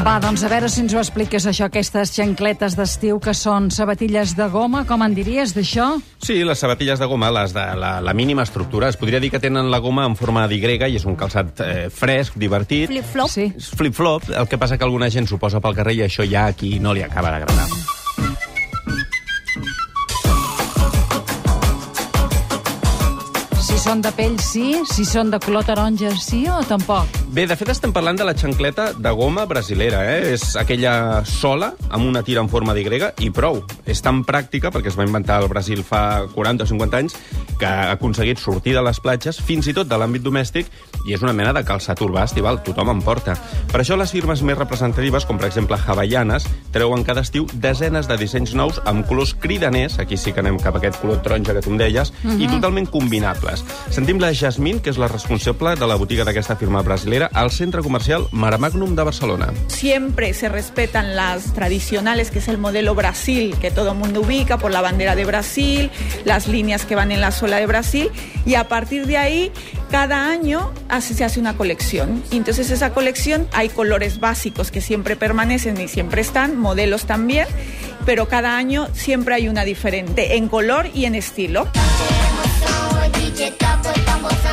Va, doncs a veure si ens ho expliques, això, aquestes xancletes d'estiu que són sabatilles de goma, com en diries d'això? Sí, les sabatilles de goma, les de la, la mínima estructura, es podria dir que tenen la goma en forma d'Y i és un calçat eh, fresc, divertit. Flip-flop. Sí. Flip-flop, el que passa que alguna gent s'ho posa pel carrer i això ja aquí no li acaba d'agradar. Si són de pell, sí. Si són de color taronja, sí o tampoc? Bé, de fet estem parlant de la xancleta de goma brasilera, eh? És aquella sola, amb una tira en forma d'Y, i prou. És tan pràctica, perquè es va inventar al Brasil fa 40 o 50 anys, que ha aconseguit sortir de les platges, fins i tot de l'àmbit domèstic, i és una mena de calçat urbà estival, tothom en porta. Per això les firmes més representatives, com per exemple Havaianes, treuen cada estiu desenes de dissenys nous amb colors cridaners, aquí sí que anem cap a aquest color taronja que tu em deies, i totalment combinables. Sentim la Jasmine, que és la responsable de la botiga d'aquesta firma brasilera, al centre comercial Maramagnum de Barcelona. Siempre se respetan las tradicionales, que es el modelo Brasil, que todo el mundo ubica por la bandera de Brasil, las líneas que van en la suela de Brasil, y a partir de ahí, cada año hace- se hace una colección. Y entonces esa colección hay colores básicos que siempre permanecen y siempre están, modelos también, pero cada año siempre hay una diferente en color y en estilo.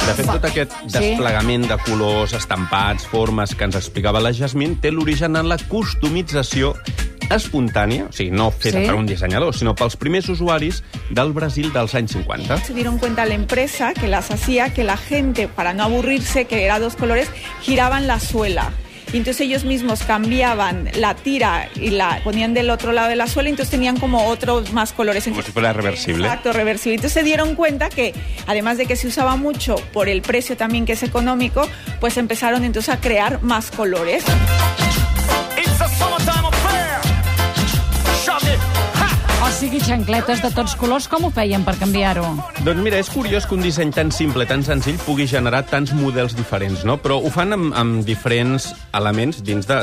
De fet, tot aquest desplegament de colors, estampats, formes que ens explicava la Jasmine té l'origen en la customització espontània, o sigui, no feta Sí. per un dissenyador, sinó pels primers usuaris del Brasil dels anys 50. Se dieron cuenta la empresa que las hacía que la gente, para no aburrirse, que era dos colores, giraban la suela. Y entonces ellos mismos cambiaban la tira y la ponían del otro lado de la suela, y entonces tenían como otros más colores. Como si fuera reversible. Exacto, reversible. Entonces se dieron cuenta que, además de que se usaba mucho por el precio también que es económico, pues empezaron entonces a crear más colores. Sigui, xancletes de tots colors, com ho feien per canviar-ho? Doncs mira, és curiós que un disseny tan simple, tan senzill, pugui generar tants models diferents, no? Però ho fan amb, amb diferents elements dins de,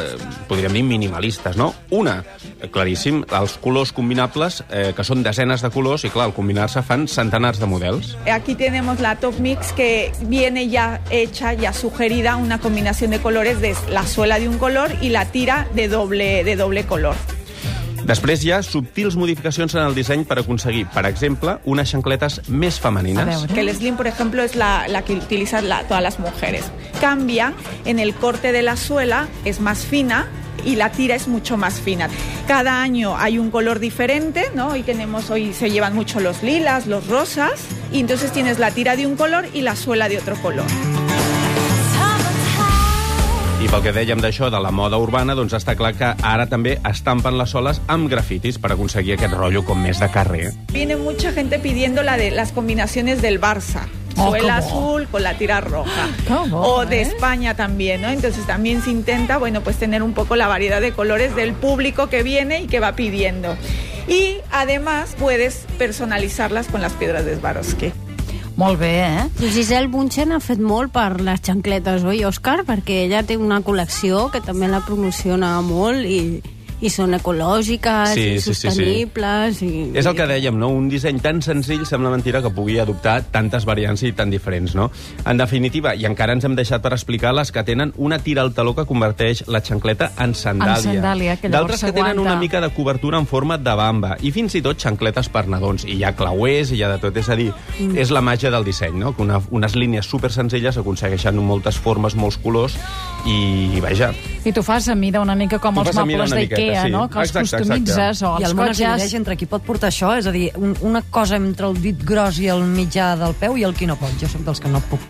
podríem dir, minimalistes, no? Una, claríssim, els colors combinables, eh, que són desenes de colors, i clar, al combinar-se fan centenars de models. Aquí tenemos la Top Mix que viene ya hecha, ya sugerida, una combinación de colores de la suela de un color y la tira de doble, de doble color. Després hi ha subtils modificacions en el disseny per aconseguir, per exemple, unes xancletes més A femenines. Que el slim, por ejemplo, es la, la que utilizan la- todas las mujeres. Cambia en el corte de la suela, es más fina y la tira es mucho más fina. Cada año hay un color diferente, ¿no? Hoy tenemos, hoy se llevan mucho los lilas, los rosas, y entonces tienes la tira de un color y la suela de otro color. Pel que dèiem d'això, de la moda urbana, doncs està clar que ara també estampen les soles amb grafitis per aconseguir aquest rotllo com més de carrer. Viene mucha gente pidiendo la de las combinaciones del Barça. Oh, Suela bo. azul con la tira roja. Qué bo, o de ¿eh? España también, ¿no? Entonces también se intenta, bueno, pues tener un poco la variedad de colores del público que viene y que va pidiendo. Y además puedes personalizarlas con las piedras de Swarovski. Molt bé, eh? Giselle Bunchen ha fet molt per les xancletes, oi, Òscar? Perquè ella té una col·lecció que també la promociona molt i, i són ecològiques Sí, i sí, sí, sí. sostenibles. I, És el que dèiem, no? Un disseny tan senzill sembla mentira que pugui adoptar tantes variants i tan diferents, no? En definitiva, i encara ens hem deixat per explicar les que tenen una tira al taló que converteix la xancleta en sandàlia. En sandàlia, que D'altres que tenen una mica de cobertura en forma de bamba i fins i tot xancletes per nadons. I hi ha clauers i hi ha de tot. És a dir, mm. és la màgia del disseny, no? Que una, unes línies super senzilles aconsegueixen moltes formes, molts colors i, vaja, I tu fas a mida una mica com els mobles una d'Ikea, sí. no? Que els Exacte, customitzes o I els el món es divideix entre qui pot portar això, és a dir, un, una cosa entre el dit gros i el mitjà del peu i el qui no pot. Jo sóc dels que no puc.